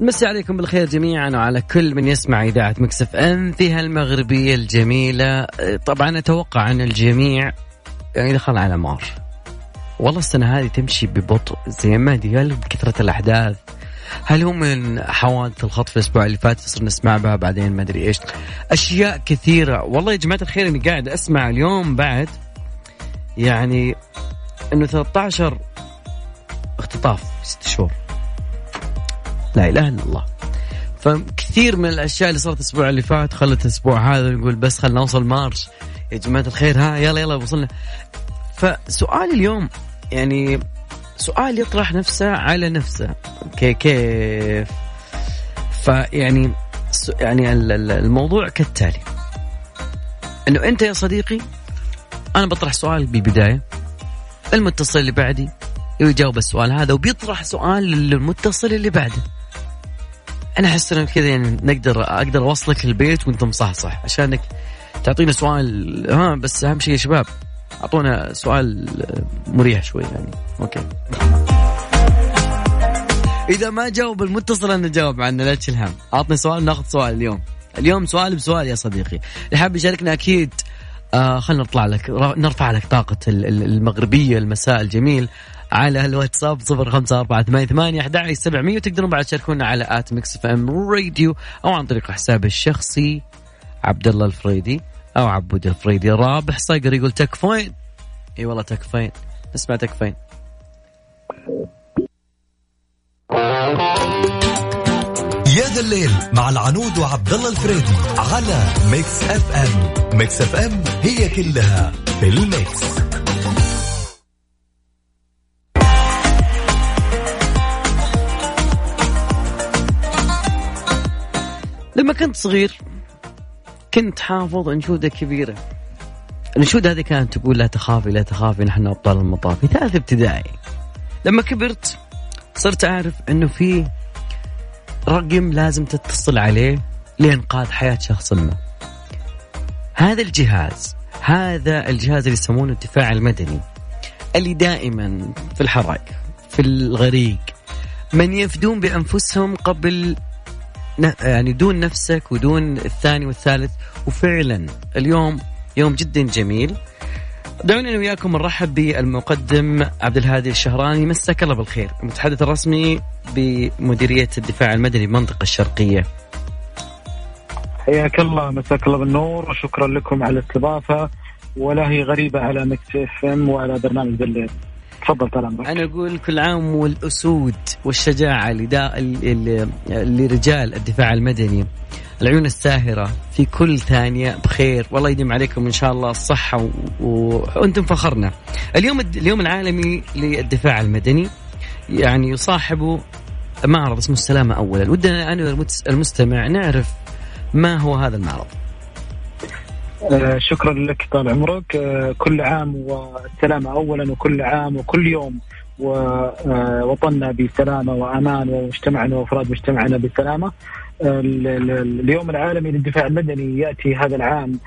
مسي عليكم بالخير جميعا وعلى كل من يسمع إذاعة مكسف أم فيها المغربية الجميلة. طبعا أتوقع أن الجميع يعني دخل على مار. والله السنة هذه تمشي ببطء زي ما ادري هل بكثرة الأحداث. هل هو من حوادث الخطف الأسبوع اللي فات؟ صرنا نسمع بها بعدين ما أدري إيش. أشياء كثيرة. والله يا جماعة الخير إني قاعد أسمع اليوم بعد يعني إنه 13 اختطاف ست شهور. لا إله إلا الله. فكثير من الأشياء اللي صارت الأسبوع اللي فات خلت الأسبوع هذا نقول بس خلنا نوصل مارش. يا جماعة الخير ها يلا يلا وصلنا. فسؤال اليوم يعني سؤال يطرح نفسه على نفسه. كي كيف؟ فيعني يعني الموضوع كالتالي. إنه أنت يا صديقي أنا بطرح سؤال بالبداية المتصل اللي بعدي يجاوب السؤال هذا وبيطرح سؤال للمتصل اللي بعده. أنا أحس إنه كذا يعني نقدر أقدر أوصلك البيت وانت مصحصح عشانك تعطينا سؤال ها بس أهم شيء يا شباب أعطونا سؤال مريح شوي يعني. أوكي. إذا ما جاوب المتصل أنا جاوب عنه لا تشيل هم. أعطني سؤال ناخذ سؤال اليوم. اليوم سؤال بسؤال يا صديقي. اللي حاب يشاركنا أكيد آه خلينا نطلع لك نرفع لك طاقة المغربية المساء الجميل. على الواتساب صفر خمسة أربعة ثمانية ثمانية أحد سبعمية وتقدرون بعد تشاركونا على at Mix FM Radio أو عن طريق حسابي الشخصي عبد الله الفريدي أو عبود الفريدي. رابح صقر يقول تكفين إي والله تكفين نسمع تكفين يا ذا الليل مع العنود وعبد الله الفريدي على Mix FM. Mix FM هي كلها في ال mix. لما كنت صغير كنت حافظ أنشودة كبيرة. الأنشودة هذه كانت تقول لا تخافي لا تخافي نحن أبطال المطاف. في ثالث ابتدائي لما كبرت صرت أعرف إنه في رقم لازم تتصل عليه لإنقاذ حياة شخص ما. هذا الجهاز هذا الجهاز اللي يسمونه الدفاع المدني اللي دائما في الحرائق في الغريق من يفدون بأنفسهم قبل يعني دون نفسك ودون الثاني والثالث. وفعلا اليوم يوم جدا جميل. دعونا أنا وياكم نرحب بالمقدم عبد الهادي الشهراني. مساك الله بالخير. المتحدث الرسمي بمديرية الدفاع المدني بمنطقة الشرقية. حياك الله مساك الله بالنور وشكرا لكم على الاستضافة. ولا هي غريبة على Mix FM وعلى برنامج يا ذا الليل تفضل طال أنا أقول كل عام والأسود والشجاعة لرجال الدفاع المدني. العيون الساهرة في كل ثانية بخير. والله يديم عليكم إن شاء الله الصحة و... و... وأنتم فخرنا. اليوم اليوم العالمي للدفاع المدني. يعني يصاحبه معرض اسمه السلامة اولا. ودنا أنا المستمع نعرف ما هو هذا المعرض. آه شكرا لك طال عمرك. آه كل عام والسلامة أولا وكل عام وكل يوم ووطننا آه، بسلامة وأمان ومجتمعنا وأفراد مجتمعنا بسلامة. اليوم العالمي للدفاع المدني يأتي هذا العام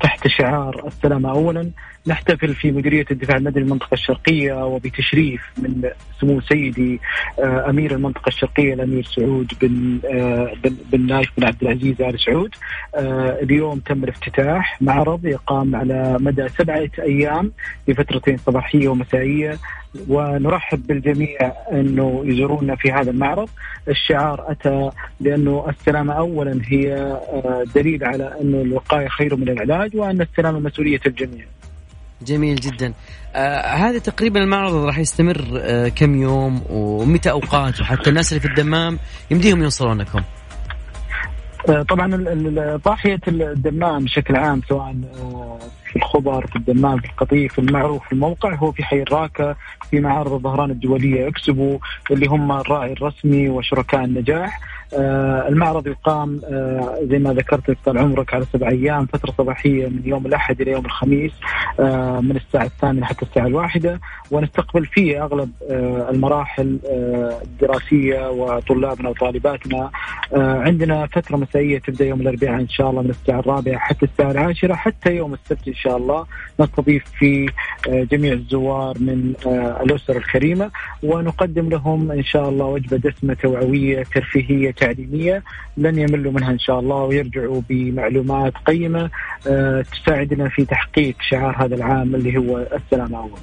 تحت شعار السلامة أولا. نحتفل في مديرية الدفاع المدني المنطقة الشرقية وبتشريف من سمو سيدي آه، أمير المنطقة الشرقية الأمير سعود بن آه، بن نايف بن عبد العزيز آل سعود. اليوم تم الافتتاح معرض يقام على مدى سبعة أيام لفترتين صباحية ومسائية. ونرحب بالجميع أنه يزورونا في هذا المعرض، الشعار أتى لأنه السلامة اولا هي دليل على أنه الوقاية خير من العلاج وأن السلامة مسؤولية الجميع. جميل جدا. آه هذا تقريبا المعرض راح يستمر آه كم يوم ومتى أوقات وحتى الناس اللي في الدمام يمديهم يوصلون لكم. آه طبعا ضاحية الدمام بشكل عام سواء آه، في الخبر في الدمام في القطيف في المعروف في الموقع هو في حي الراكة في معارض الظهران الدولية اكسبوا اللي هم الراعي الرسمي وشركاء النجاح. آه المعرض يقام آه زي ما ذكرت طال عمرك على سبع أيام فترة صباحية من يوم الأحد إلى يوم الخميس آه من الساعة الثامنه حتى الساعة الواحدة. ونستقبل فيه أغلب آه المراحل آه الدراسية وطلابنا وطالباتنا. آه عندنا فترة مسائية تبدأ يوم الأربعاء إن شاء الله من الساعة الرابعة حتى الساعة العاشرة حتى يوم السبت إن شاء الله نستضيف فيه آه جميع الزوار من آه الاسر الكريمة ونقدم لهم إن شاء الله وجبة دسمة توعوية ترفيهية تعليمية لن يملوا منها إن شاء الله ويرجعوا بمعلومات قيمة آه، تساعدنا في تحقيق شعار هذا العام اللي هو السلام اولا.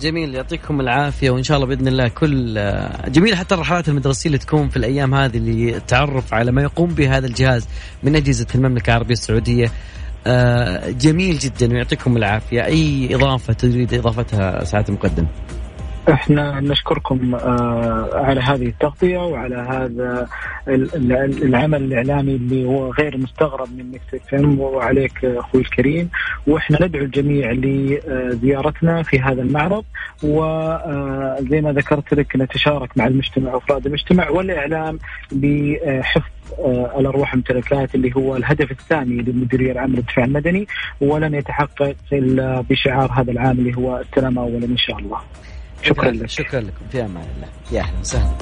جميل يعطيكم العافية وإن شاء الله بإذن الله كل جميل حتى الرحلات المدرسية اللي تكون في الأيام هذه اللي تعرف على ما يقوم به هذا الجهاز من أجهزة المملكة العربية السعودية جميل جدا ويعطيكم العافية. أي إضافة تريد إضافتها سعاده المقدم إحنا نشكركم آه، على هذه التغطية وعلى هذا العمل الإعلامي اللي هو غير مستغرب من Mix FM. وعليك أخوي الكريم. وإحنا ندعو الجميع لزيارتنا في هذا المعرض. وزي ما ذكرت لك نتشارك مع المجتمع وافراد المجتمع والإعلام بحفظ آه، الأرواح الممتلكات اللي هو الهدف الثاني للمديريه العامه للدفاع المدني ولن يتحقق إلا بشعار هذا العام اللي هو السلام اولا إن شاء الله. شكرا لك. شكرا لكم. في أمان الله. يا أهلا وسهلا.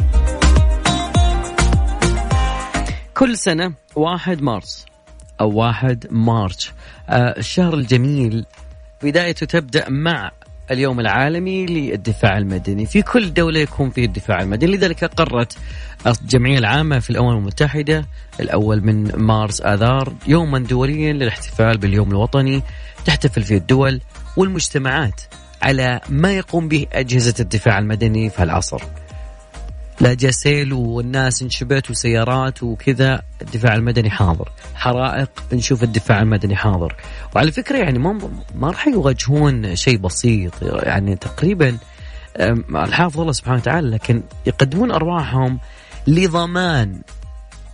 كل سنة واحد مارس أو واحد مارش. آه الشهر الجميل بدايته تبدأ مع اليوم العالمي للدفاع المدني. في كل دولة يكون فيه الدفاع المدني. لذلك قررت الجمعية العامة في الأمم المتحدة الأول من مارس آذار يوما دوليا للاحتفال باليوم الوطني. تحتفل فيه الدول والمجتمعات على ما يقوم به أجهزة الدفاع المدني في العصر. لا جاسيل والناس انشبت وسيارات وكذا الدفاع المدني حاضر. حرائق نشوف الدفاع المدني حاضر. وعلى فكرة يعني ما ما راح يواجهون شيء بسيط يعني تقريبا الحافظ الله سبحانه وتعالى لكن يقدمون أرواحهم لضمان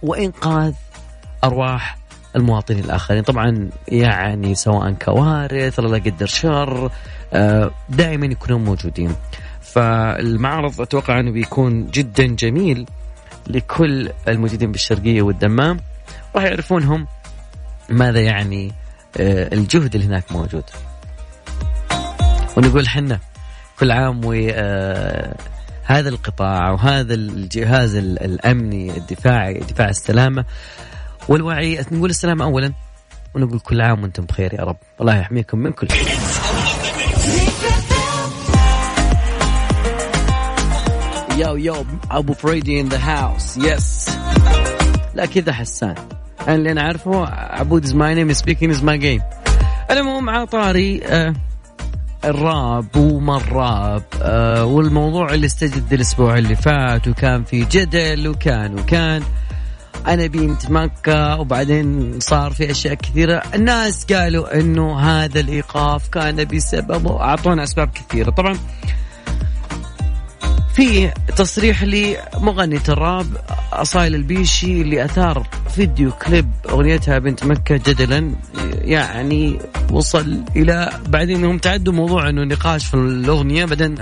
وإنقاذ أرواح المواطنين الآخرين. طبعا يعني سواء كوارث الله لا يقدر شر آه، دائما يكونون موجودين. فالمعرض أتوقع أنه بيكون جدا جميل لكل الموجودين بالشرقية والدمام. راح يعرفونهم ماذا يعني آه، الجهد اللي هناك موجود. ونقول حنا كل عام و آه، هذا القطاع وهذا الجهاز الأمني الدفاعي دفاع السلامة والوعي نقول السلامة اولا ونقول كل عام وأنتم بخير يا رب. الله يحميكم من كل شيء yo yo ابو فريدي in the house yes لا كذا حسان أنا اللي أنا عارفه عبود is my name speaking is my game المهم على طاري آه الراب وما الراب آه والموضوع اللي استجد الأسبوع اللي فات وكان في جدل وكان وكان. أنا بنت مكه وبعدين صار في أشياء كثيرة. الناس قالوا إنه هذا الإيقاف كان بسبب أعطونا أسباب كثيرة. طبعا في تصريح لمغنية الراب أصايل البيشي اللي أثار فيديو كليب أغنيتها بنت مكة جدلا يعني وصل إلى بعدين أنهم تعدوا موضوع أنه نقاش في الأغنية بعدين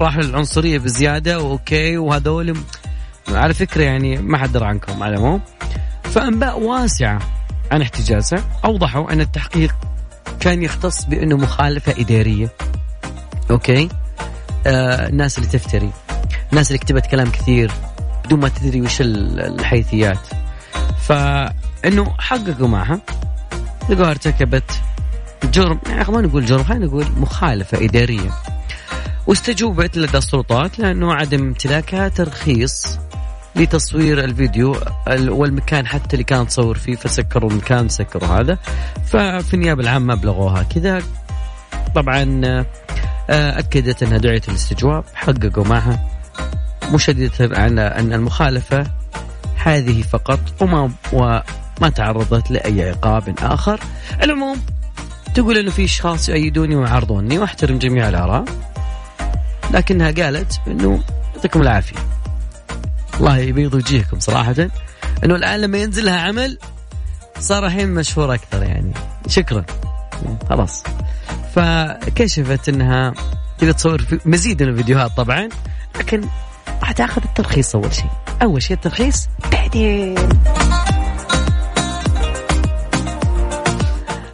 راح للعنصرية بزيادة و okay وهذول على فكرة يعني ما حد درى عنكم على مو؟ فأنباء واسعة عن احتجازها أوضحوا أن التحقيق كان يختص بأنه مخالفة إدارية. okay؟ الناس اللي تفتري الناس اللي كتبت كلام كثير بدون ما تدري وش الحيثيات. فإنه حققوا معها. لقوها ارتكبت جرم يعني ما نقول جرم خلينا نقول مخالفة إدارية. واستجوبت لدى السلطات لأنه عدم امتلاكها ترخيص لتصوير الفيديو والمكان حتى اللي كان تصور فيه فسكروا المكان سكروا هذا. ففي النيابة العامة أبلغوها كذا. طبعا آه، أكدت أنها دعيت الاستجواب حققوا معها مشددة على أن المخالفة هذه فقط وما وما تعرضت لأي عقاب آخر. العموم تقول أنه في أشخاص يؤيدوني ويعارضوني وأحترم جميع الآراء لكنها قالت أنه يعطيكم العافية. الله يبيض وجيهكم صراحة. أنه الآن لما ينزل لها عمل صار الحين مشهور أكثر يعني. شكرا. خلاص. فكشفت إنها تبي تصور في مزيد من الفيديوهات طبعا لكن راح تاخذ الترخيص أول شيء. أول شيء الترخيص بعدين.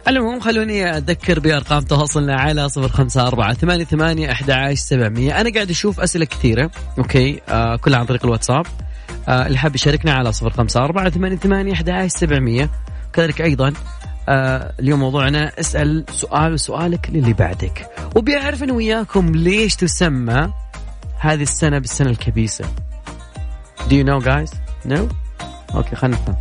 المهم خلوني أذكر بأرقام تواصلنا على صفر خمسة أربعة ثمانية ثمانية أحد عشر سبعمية. أنا قاعد أشوف أسئلة كثيرة أوكي؟ آه كلها عن طريق الواتساب. آه اللي حاب يشاركنا على صفر خمسة أربعة ثمانية ثمانية أحد عشر سبعمية. كذلك أيضا آه اليوم موضوعنا اسأل سؤال وسؤالك للي بعدك. وبيعرف أنا وياكم ليش تسمى هذه السنة بالسنة الكبيسة. Do you know guys? No? أوكي خلينا نفهم.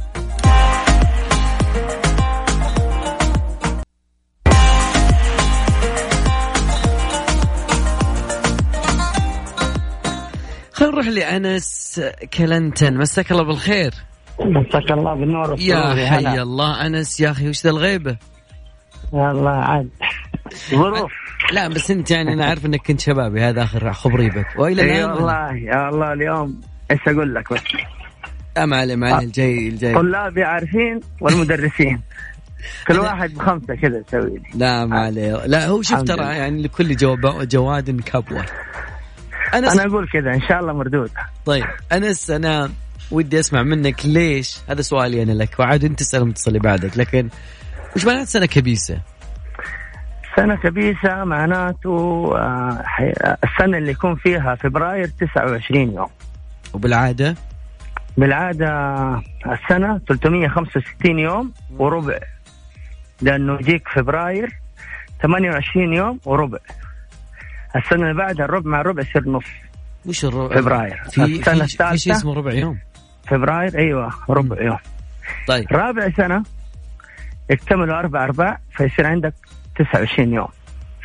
خلينا نروح لأنس كلنتن. مساك الله بالخير. مساك الله بالنور يا حي الله أنس يا أخي وش ذا الغيبة والله عاد. ظروف. لا بس أنت يعني أنا عارف إنك كنت شبابي هذا آخر خبري بك وإلى إي الآن؟ والله يا الله اليوم إيش أقول لك بس؟ ما عليه ما عليه الجاي الجاي. طلابي عارفين والمدرسين. كل واحد بخمسة كذا يسوي. لي لا ما عليه لا هو شوف ترى. يعني لكل جواب جواد كبوه أنس. أنا أقول كذا إن شاء الله مردود. طيب أنس أنا ودي أسمع منك ليش هذا سؤالي أنا لك وعاد أنت تسأل المتصل اللي بعدك لكن وش معنات سنة كبيسة؟ سنة كبيسة معناته آه، السنة اللي يكون فيها فبراير 29 يوم وبالعادة بالعادة السنة 365 يوم وربع لأنه يجيك فبراير 28 يوم وربع السنة اللي بعدها الربع مع الربع يصير نص وش الربع؟ فبراير. في السنة في, في شيء. اسمه ربع يوم فبراير أيوة ربع يوم طيب. رابع سنة يكتملوا أربع أرباع فيصير عندك 29 يوم.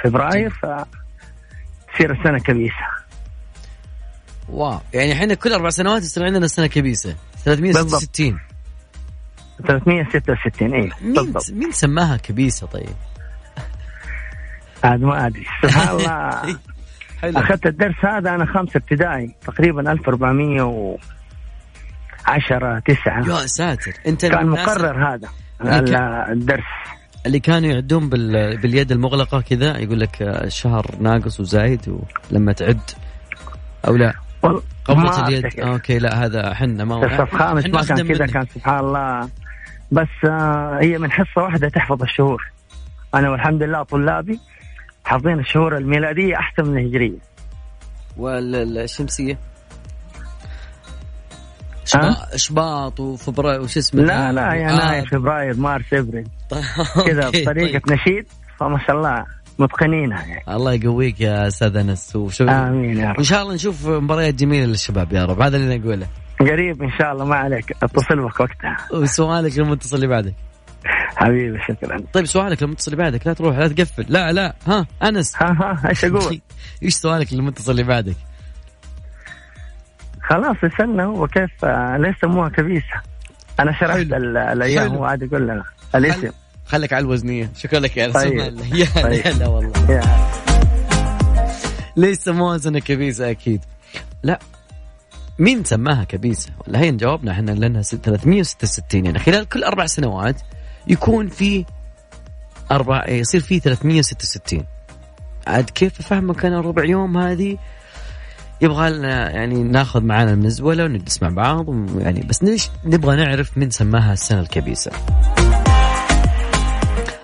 فبراير فتصير السنة كبيسة. واو. يعني إحنا كل أربع سنوات يصير عندنا سنة كبيسة. 366 366 أيوه مين بالضبط. مين سماها كبيسة طيب؟ عاد ما أدري. سبحان الله. حلو. أخذت الدرس هذا أنا خمسة ابتدائي تقريبا 1410 9 يا ساتر. أنت كان مقرر هذا الدرس. اللي كانوا يعدون بال... باليد المغلقة كذا يقول لك آه، الشهر ناقص وزايد ولما تعد أو لا؟ قبضة اليد. أفتكر. okay لا هذا حنا ما الصف خامس ما كان كذا. كان سبحان الله. بس آه، هي من حصة واحدة تحفظ الشهور. أنا والحمد لله طلابي حافظين الشهور الميلادية أحسن من الهجرية. والشمسيه شباط وفبراير وش اسمه لا لا يناير آه. فبراير مارس إبريل. كذا okay، بطريقة طيب. نشيد فما شاء الله متقنينها يعني. الله يقويك يا أستاذ أنس. وشو آمين يا رب. إن شاء الله نشوف مباريات جميلة للشباب يا رب. هذا اللي نقوله قريب إن شاء الله ما عليك. أتصل بك وقتها. وسؤالك للمتصل اللي بعدك. حبيبي شكرا. طيب سؤالك للمتصل اللي بعدك. لا تروح لا تقفل. لا لا. ها أنس. ها ها إيش أقول؟ إيش سؤالك للمتصل اللي بعدك؟ خلاص يسالنا هو كيف آه، ليش سموها كبيسه؟ أنا شرحت الأيام. هو عاد يقول لنا. الاسم خليك على الوزنية. شكرا لك يا طيب. يا طيب. هلا والله. يا. ليش سموها سنه كبيسة أكيد. لا. مين سماها كبيسة؟ ولا هي جاوبنا إحنا لانها ست- 366 يعني خلال كل أربع سنوات يكون في أربع يصير في 366 عاد كيف أفهمك أنا ربع يوم هذه؟ يبغى لنا يعني ناخذ معانا المزوله ونجلس مع بعض يعني بس ليش نبغى نعرف من سماها السنة الكبيسة.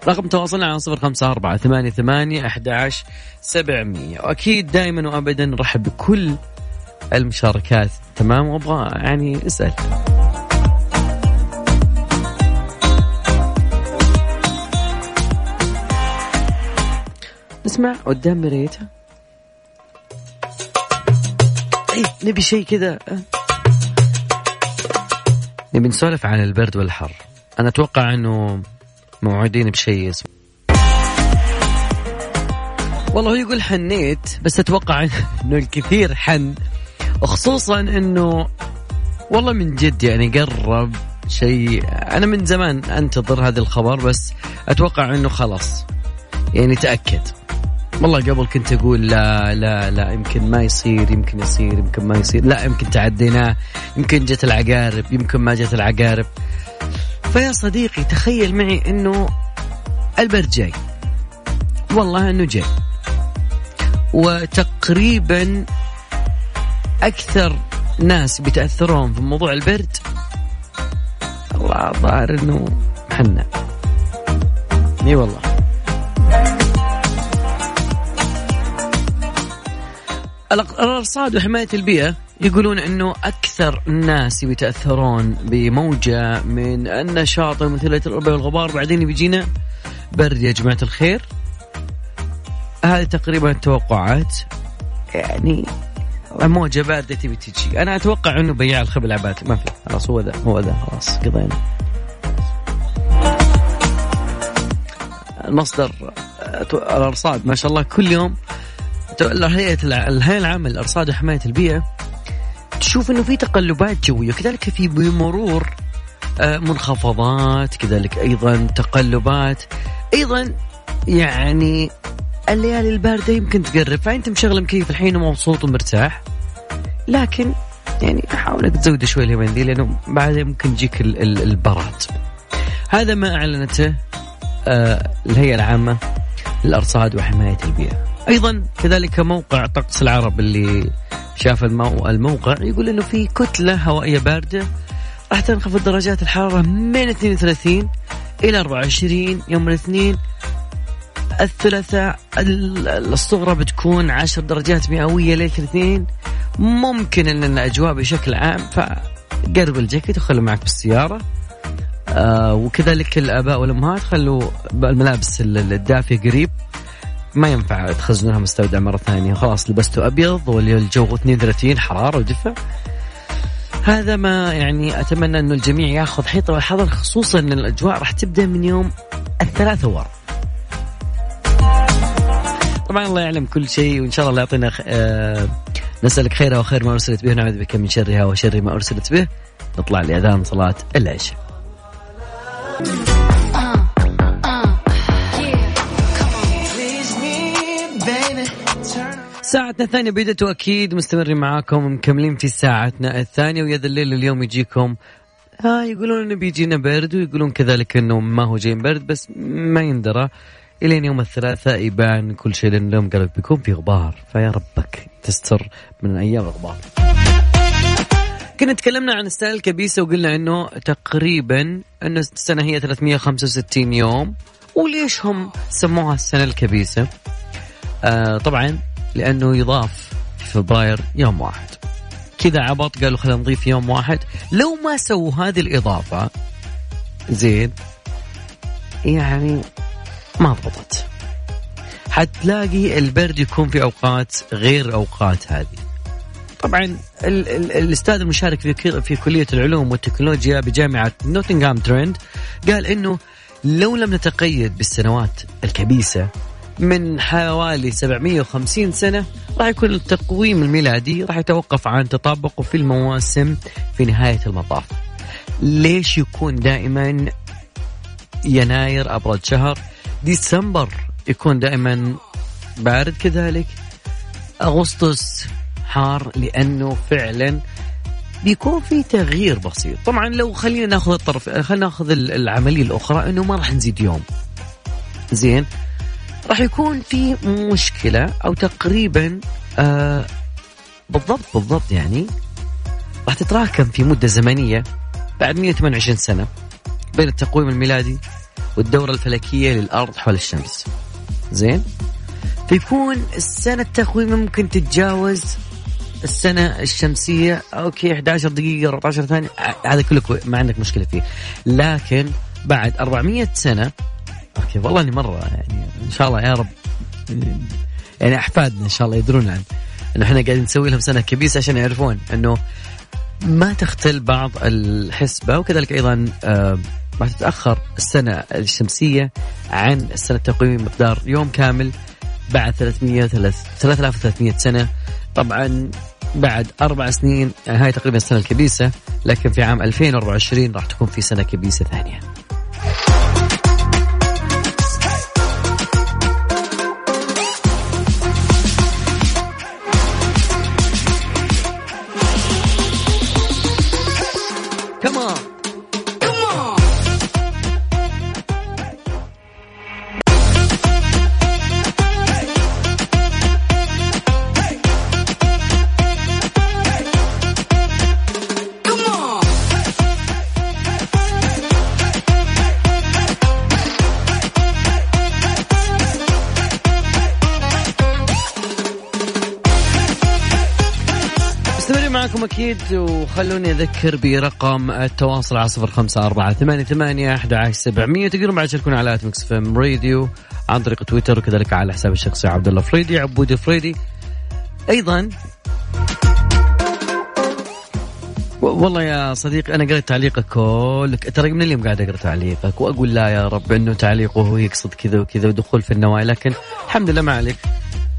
رقم تواصلنا على صفر خمسة أربعة ثمانية ثمانية أحد سبعمية. وأكيد دائما وأبدا نرحب بكل المشاركات. تمام؟ وأبغى يعني أسأل. نسمع قدام مرايتها اي نبي شيء كذا. نبي نسولف عن البرد والحر. أنا أتوقع إنه موعودين بشيء اسمه. والله هو يقول حنيت بس أتوقع إنه الكثير حن. وخصوصا إنه والله من جد يعني قرب شيء. أنا من زمان أنتظر هذا الخبر بس أتوقع إنه خلاص. يعني تأكد. والله قبل كنت أقول لا لا لا يمكن ما يصير يمكن يصير يمكن ما يصير. لا يمكن تعديناه يمكن جت العقارب يمكن ما جت العقارب. فيا صديقي تخيل معي إنه البرد جاي. والله إنه جاي. وتقريبا أكثر ناس بيتأثرون في موضوع البرد الله الظاهر إنه حنا إي والله. الارصاد وحماية البيئة يقولون إنه أكثر الناس يتأثرون بموجة من النشاط ومثلة الربع والغبار. بعدين بيجينا برد يا جماعة الخير. هذه تقريبا التوقعات يعني موجة باردة تبي تجي. أنا أتوقع إنه بياع الخبل عبات ما في. خلاص هو ذا هو ذا. خلاص قضينا. المصدر الأرصاد ما شاء الله كل يوم هيئه الهيئه العامه للارصاد وحمايه البيئة تشوف إنه في تقلبات جوية وكذلك في بمرور آه، منخفضات كذلك أيضا تقلبات. أيضا يعني الليالي الباردة يمكن تقرب فأنت مشغل مكيف الحين ومبسوط ومرتاح. لكن يعني حاول انك تزود شوي اليومين ذي لأنه بعدين ممكن يجيك البراد. هذا ما أعلنته آه الهيئة العامة للأرصاد وحماية البيئة. أيضا كذلك موقع طقس العرب اللي شاف الموقع يقول إنه في كتلة هوائية باردة راح تنخفض درجات الحرارة من 32 إلى 24 يوم الاثنين. الثلاثاء الصغرى بتكون 10 درجات مئوية ليلة الاثنين. ممكن إن الأجواء بشكل عام فقرب الجاكيت وخلوا معك بالسيارة. آه وكذلك الآباء والأمهات خلوا الملابس الدافية قريب. ما ينفع تخزنونها مستودع مرة ثانية. خلاص لبستوا أبيض والجو 32 حرارة ودفء. هذا ما يعني أتمنى انه الجميع ياخذ حيطة والحذر خصوصا أن الأجواء راح تبدأ من يوم الثلاثاء ورا طبعا الله يعلم كل شيء وإن شاء الله يعطينا آه نسألك خيرها وخير ما أرسلت به ونعوذ بك من شرها وشر ما أرسلت به. نطلع لأذان صلاة العشاء. ساعتنا الثانية بدت وأكيد مستمرين معاكم مكملين في ساعتنا الثانية ويا الليل اليوم يجيكم ها يقولون إنه بيجينا برد ويقولون كذلك إنه ما هو جاي برد بس ما يندرى إلين يوم الثلاثاء يبان كل شيء لأن اليوم قالوا بيكون في غبار فيا ربك تستر من أيام الغبار. كنا تكلمنا عن السنة الكبيسة وقلنا إنه تقريبا إنه السنة هي 365 يوم وليش هم سموها السنة الكبيسة؟ آه طبعا لأنه يضاف في فبراير يوم واحد. كذا عبط قالوا خلينا نضيف يوم واحد. لو ما سووا هذه الإضافة زين يعني ما ضبطت. حتلاقي البرد يكون في أوقات غير أوقات هذه. طبعا ال ال الأستاذ المشارك في في كلية العلوم والتكنولوجيا بجامعة نوتنغهام ترند قال إنه لو لم نتقيد بالسنوات الكبيسة من حوالي 750 سنة راح يكون التقويم الميلادي راح يتوقف عن تطابقه في المواسم في نهاية المطاف. ليش يكون دائما يناير أبرد شهر؟ ديسمبر يكون دائما بارد كذلك. أغسطس حار لأنه فعلا بيكون في تغيير بسيط. طبعا لو خلينا ناخذ الطرف خلينا ناخذ العملية الأخرى إنه ما راح نزيد يوم. زين؟ راح يكون في مشكلة أو تقريبا آه بالضبط بالضبط يعني راح تتراكم في مدة زمنية بعد 128 سنة بين التقويم الميلادي والدورة الفلكية للأرض حول الشمس. زين؟ فيكون السنة التقويم ممكن تتجاوز السنة الشمسية okay 11 دقيقة 14 ثانية هذا كله ما عندك مشكلة فيه. لكن بعد 400 سنة okay والله إني مرة يعني إن شاء الله يا رب يعني أحفادنا إن شاء الله يدرون عن إنه إحنا قاعدين نسوي لهم سنة كبيسة عشان يعرفون إنه ما تختل بعض الحسبة وكذلك أيضا آه راح تتأخر السنة الشمسية عن السنة التقويمية مقدار يوم كامل بعد 300 3300 سنة. طبعا بعد أربع سنين هاي تقريبا السنة الكبيسة لكن في عام 2024 راح تكون في سنة كبيسة ثانية. وخلوني أذكر برقم التواصل على صفر خمسة أربعة ثمانية ثمانية أحد عشر سبعمية. تقدرون بعد تشاركون على Mix FM Radio عن طريق تويتر وكذلك على حساب الشخصي عبد الله فريدي عبودي فريدي. أيضا والله يا صديقي أنا قريت تعليقك كلك. ترى من اليوم قاعد أقرأ تعليقك وأقول لا يا رب إنه تعليقه هو يقصد كذا وكذا ودخول في النوايا لكن الحمد لله ما عليك.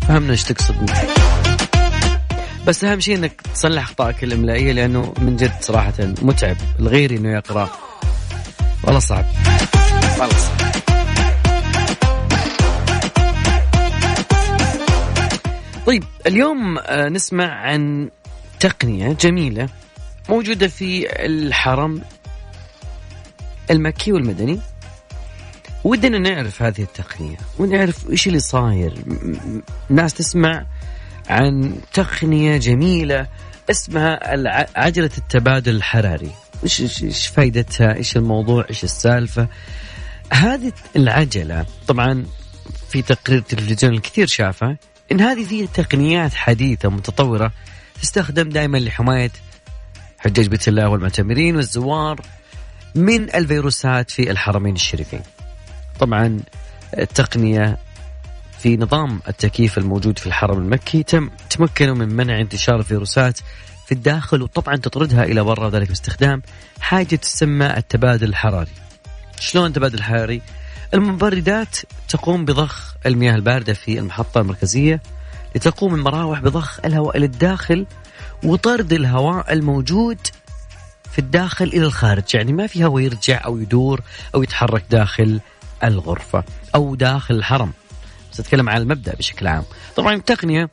فهمنا إيش تقصد بس أهم شيء إنك تصلح أخطائك الإملائية لأنه من جد صراحة متعب الغير إنه يقرأ. والله صعب. والله صعب طيب اليوم آه، نسمع عن تقنية جميلة موجودة في الحرم المكي والمدني. ودنا نعرف هذه التقنية ونعرف إيش اللي صاير. الناس تسمع عن تقنية جميلة اسمها عجلة التبادل الحراري. إيش إيش فائدتها إيش الموضوع؟ إيش السالفة؟ هذه العجلة طبعا في تقرير تلفزيون الكثير شافه إن هذه فيها تقنيات حديثة متطورة تستخدم دائما لحماية حجاج بيت الله والمعتمرين والزوار من الفيروسات في الحرمين الشريفين. طبعا التقنية في نظام التكييف الموجود في الحرم المكي تم تمكنوا من منع انتشار الفيروسات في الداخل وطبعا تطردها إلى برا ذلك باستخدام حاجة تسمى التبادل الحراري. شلون التبادل الحراري؟ المبردات تقوم بضخ المياه الباردة في المحطة المركزية لتقوم المراوح بضخ الهواء للداخل وطرد الهواء الموجود في الداخل إلى الخارج يعني ما في هواء يرجع أو يدور أو يتحرك داخل الغرفة أو داخل الحرم بس اتكلم عن المبدأ بشكل عام. طبعا التقنية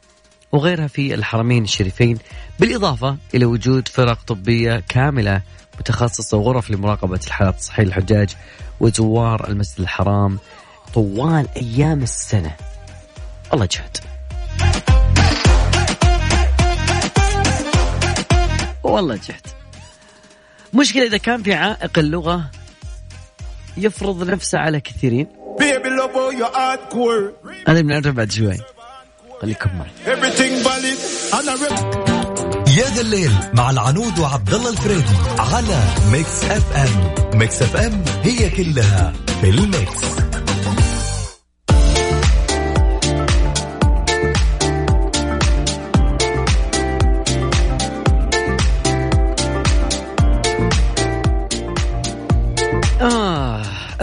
وغيرها في الحرمين الشريفين بالإضافة إلى وجود فرق طبية كاملة متخصصة وغرف لمراقبة الحالات الصحيه للحجاج وزوار المسجد الحرام طوال أيام السنة. الله جهد والله جهد مشكلة إذا كان في عائق اللغة يفرض نفسه على كثيرين. هذا بنعرفه بعد شوي خليكم معي يا ذا الليل مع العنود وعبد الله الفريدي على Mix FM Mix FM هي كلها في ال mix.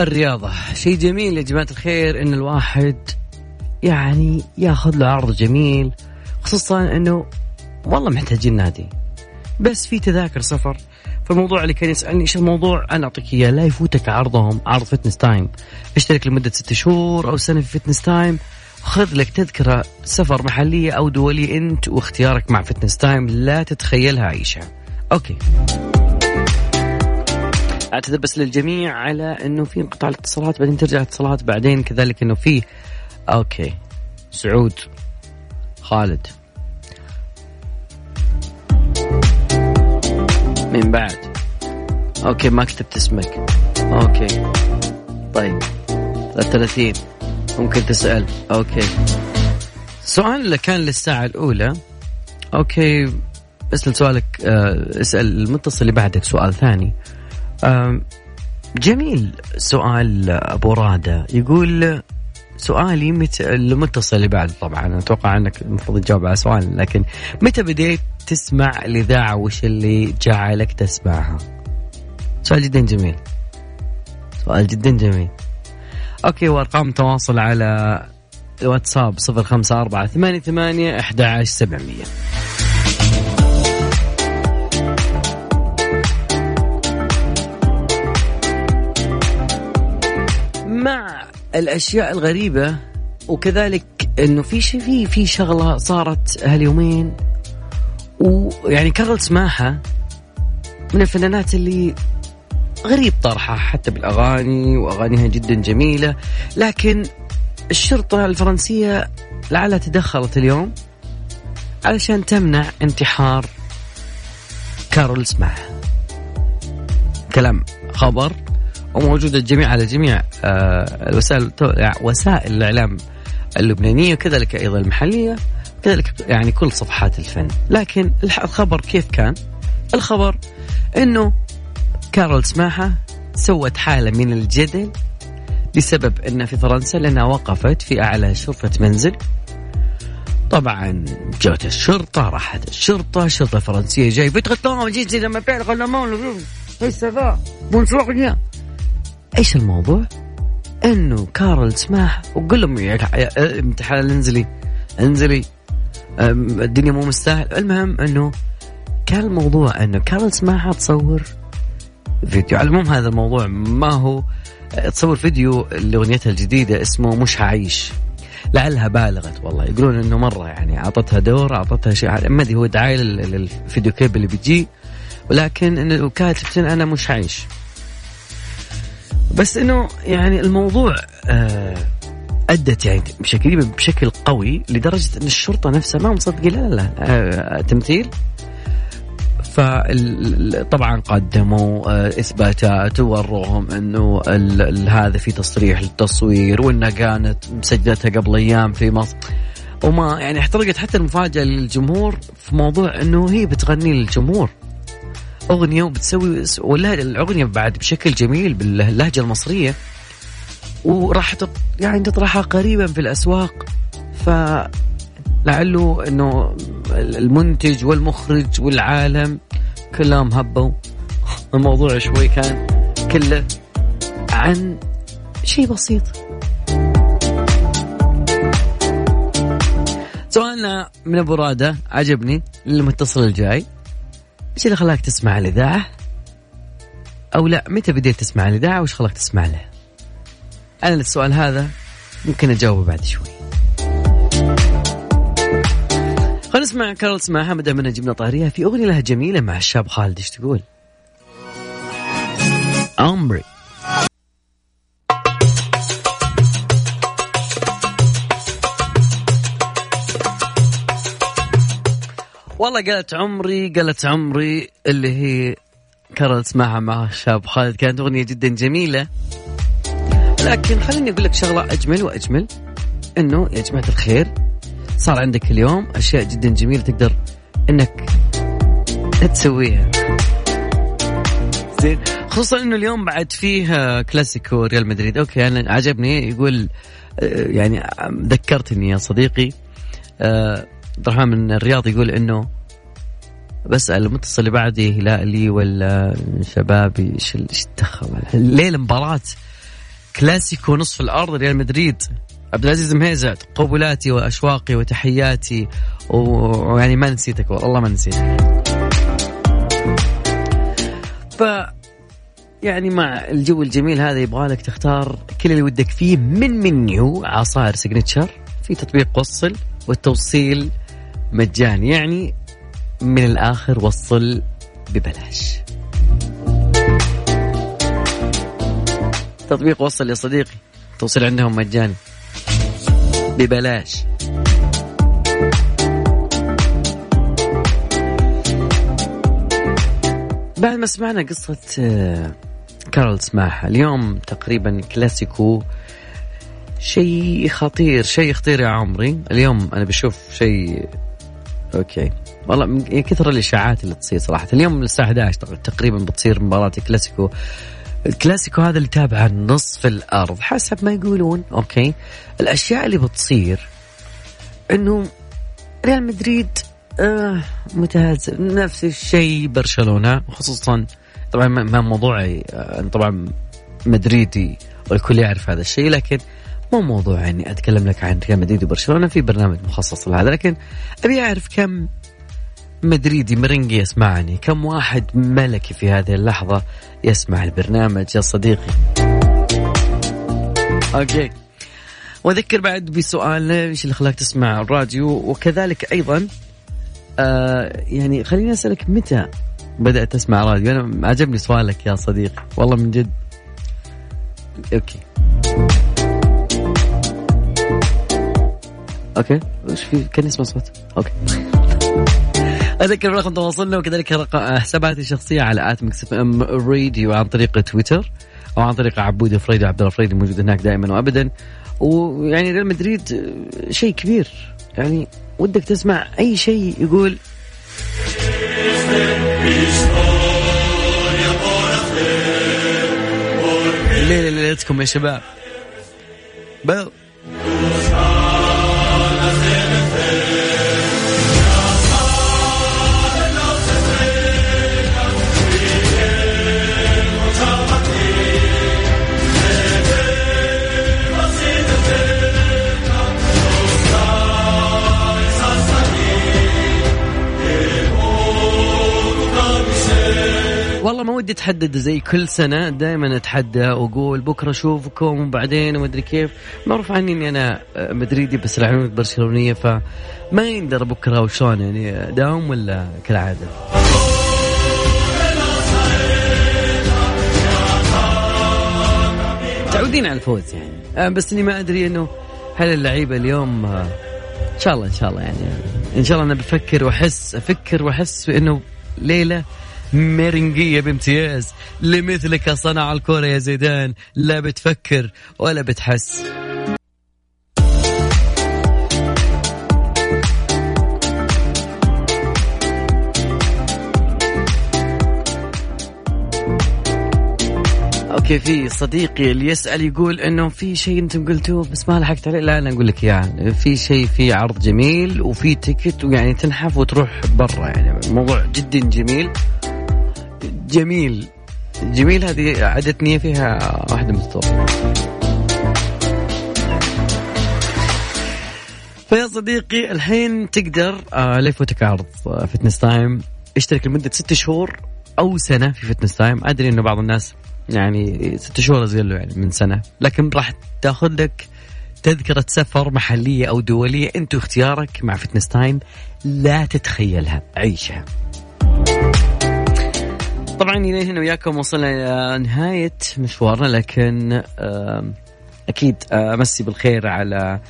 الرياضة. شيء جميل يا جماعة الخير إن الواحد يعني ياخذ له عرض جميل خصوصا إنه والله محتاجين نادي بس في تذاكر سفر فالموضوع اللي كان يسألني إيش الموضوع؟ أنا أعطيك إياه لا يفوتك عرضهم عرض Fitness Time اشترك لمدة ست شهور أو سنة في Fitness Time خذ لك تذكرة سفر محلية أو دولية أنت واختيارك مع Fitness Time لا تتخيلها عيشها okay. اعتذر بس للجميع على إنه في انقطاع الاتصالات بعدين ترجع الاتصالات بعدين كذلك إنه في okay. سعود خالد. من بعد. okay ما كتبت اسمك. okay. طيب. 33 ممكن تسأل. okay. سؤال كان للساعة الأولى. Okay. اسأل سؤالك آه، اسأل المتصل اللي بعدك سؤال ثاني. جميل سؤال أبو رادة يقول سؤالي متى المتصل اللي بعد طبعا أتوقع أنك المفروض تجاوب على سؤال لكن متى بديت تسمع الاذاعه وش اللي جعلك تسمعها؟ سؤال جدا جميل. سؤال جدا جميل. Okay وأرقام التواصل على الواتساب 054 88 11700 الأشياء الغريبة وكذلك إنه في شيء في في شغلة صارت هاليومين ويعني كارل سماحة من الفنانات اللي غريب طرحها حتى بالأغاني وأغانيها جدا جميلة لكن الشرطة الفرنسية لعلها تدخلت اليوم علشان تمنع انتحار كارول سماحة. كلام خبر. وموجودة الجميع على جميع آه، وسائل الإعلام اللبنانية وكذلك أيضا المحلية كذلك يعني كل صفحات الفن. لكن الخبر كيف كان؟ الخبر إنه كارول سماحة سوت حالة من الجدل بسبب أن في فرنسا لأنها وقفت في أعلى شرفة منزل. طبعا جوت الشرطة راحت الشرطة الشرطة الفرنسية جاي فتغطاهم جيت لما إيش الموضوع؟ إنه كارل سماح وقول لهم امتحان انزلي انزلي. الدنيا مو مستاهل المهم إنه كان الموضوع إنه كارل سماحة تصور فيديو. على العموم هذا الموضوع ما هو تصور فيديو لأغنيتها الجديدة اسمه مش هعيش لعلها بالغت والله. يقولون إنه مرة يعني أعطتها دور أعطتها شيء ما أدري هو دعاية للفيديو كليب اللي بيجي. ولكن إنه كاتبت أنا مش عايش. بس إنه يعني الموضوع آه أدت يعني بشكل بشكل قوي لدرجة إن الشرطة نفسها ما مصدقين لا لا لا آه تمثيل. فطبعا قدموا آه، إثباتات ووروهم إنه هذا في تصريح للتصوير وإنها كانت مسجلتها قبل أيام في مصر. وما يعني احترقت حتى المفاجأة للجمهور في موضوع إنه هي بتغني للجمهور. أغنية وبتسوي ولا الأغنية بعد بشكل جميل باللهجة المصرية وراح يعني تطرحها قريبا في الأسواق. ف لعله إنه المنتج والمخرج والعالم كلهم هبوا. الموضوع شوي كان كله عن شيء بسيط. سؤالنا من أبو رادة عجبني للمتصل الجاي. إيش اللي خلاك تسمع الإذاعة؟ أو لا متى بديت تسمع الإذاعة وإيش خلاك تسمع لها؟ أنا السؤال هذا ممكن أجاوبه بعد شوي. خلينا نسمع كارل سماحة ما دام جبنا طاريها في أغنية لها جميلة مع الشاب خالد إيش تقول؟ عمري والله قالت عمري قالت عمري اللي هي كارل سماحة مع الشاب خالد. كانت أغنية جدا جميلة. لكن خليني أقول لك شغلة أجمل وأجمل. إنه يا جماعة الخير صار عندك اليوم أشياء جدا جميلة تقدر إنك تسويها. زين خصوصا إنه اليوم بعد فيه كلاسيكو ريال مدريد. Okay أنا عجبني. يقول آه، يعني ذكرتني يا صديقي آه، عبد الرحمن من الرياض يقول إنه بسأل المتصل اللي بعدي هلالي ولا شبابي إيش إيش دخل الليلة مباراة كلاسيكو نصف الأرض ريال مدريد. عبد العزيز مهيزة قبلاتي وأشواقي وتحياتي ويعني ما نسيتك والله ما نسيتك ف يعني مع الجو الجميل هذا يبغى لك تختار كل اللي ودك فيه من منيو عصائر سيجنتشر في تطبيق وصل والتوصيل مجاني يعني من الآخر وصل ببلاش. تطبيق وصل يا صديقي توصيل عندهم مجاني ببلاش. بعد ما سمعنا قصة آه، كارل سماحة اليوم تقريبا كلاسيكو. شيء خطير شيء خطير يا عمري. اليوم أنا بشوف شيء okay. والله كثر الإشاعات اللي تصير صراحة. اليوم الساعة 11 تقريبا بتصير مباراة الكلاسيكو الكلاسيكو هذا اللي تابع نصف الأرض. حسب ما يقولون okay. الأشياء اللي بتصير إنه ريال مدريد آه متهزم نفس الشيء برشلونة. خصوصا طبعا ما موضوعي آه طبعا مدريدي والكل يعرف هذا الشيء. لكن مو موضوع إني أتكلم لك عن ريال مدريد وبرشلونة في برنامج مخصص لهذا لكن أبي أعرف كم مدريدي مرنجي يسمعني كم واحد ملكي في هذه اللحظة يسمع البرنامج يا صديقي؟ أوكي. وأذكر بعد بسؤال إيش اللي خلاك تسمع الراديو؟ وكذلك أيضا آه يعني خليني أسألك متى بدأت تسمع راديو أنا عجبني سؤالك يا صديقي والله من جد. Okay. Okay؟ وش في كان يسمع صوت okay. أذكر رقم تواصلنا وكذلك حساباتي الشخصيه على at Mix FM راديو عن طريق تويتر أو عن طريق عبود فريدي وعبد الله فريدي موجود هناك دائما وابدا. ويعني ريال مدريد شيء كبير. يعني ودك تسمع أي شيء يقول. ليلة ليلتكم يا شباب. بل والله ما ودي اتحدد زي كل سنة دائما أتحدى وأقول بكرة أشوفكم وبعدين وما أدري كيف. معروف عني إني أنا مدريدي بس العيون برشلونية فما يندرى بكرة وشلون يعني داوم ولا كالعادة؟ متعودين على الفوز يعني. آه، بس إني ما أدري إنه هل اللعيبة اليوم آه، إن شاء الله إن شاء الله يعني إن شاء الله أنا بفكر وأحس أفكر وأحس انه ليلة ميرنجية بامتياز لمثلك صنع الكرة يا زيدان. لا بتفكر ولا بتحس. Okay في صديقي اللي يسأل يقول إنه في شيء أنتم قلتوه بس ما لحقت عليه. لا أنا أقول لك إياه. في شيء في عرض جميل وفي ticket ويعني تنحف وتروح برا. يعني الموضوع جدا جميل. جميل. جميل هذه عدت فيها واحدة من الصور. فيا صديقي الحين تقدر لا يفوتك عرض Fitness Time اشترك لمدة ست شهور أو سنة في Fitness Time أدري إنه بعض الناس يعني ست شهور أصغر له يعني من سنة. لكن راح تأخذ لك تذكرة سفر محلية أو دولية أنت اختيارك مع Fitness Time لا تتخيلها عيشها. طبعا إلى هنا وياكم وصلنا إلى نهاية مشوارنا لكن أكيد امسي بالخير على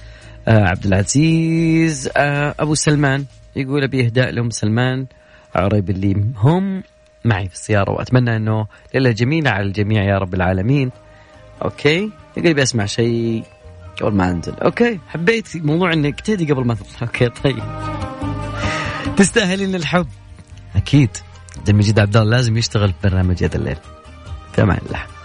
عبد العزيز. أبو سلمان يقول أبي إهداء لأم سلمان عريب اللي هم معي في السيارة وأتمنى إنه ليلة جميلة على الجميع يا رب العالمين. أوكي؟ يقول أبي أسمع شيء قبل ما أنزل. Okay؟ حبيت موضوع إنك تهدي قبل ما تطلع. Okay طيب. تستاهلين الحب. أكيد. عبد المجيد عبد الله لازم يشتغل في برنامج يا زين الليل. في أمان الله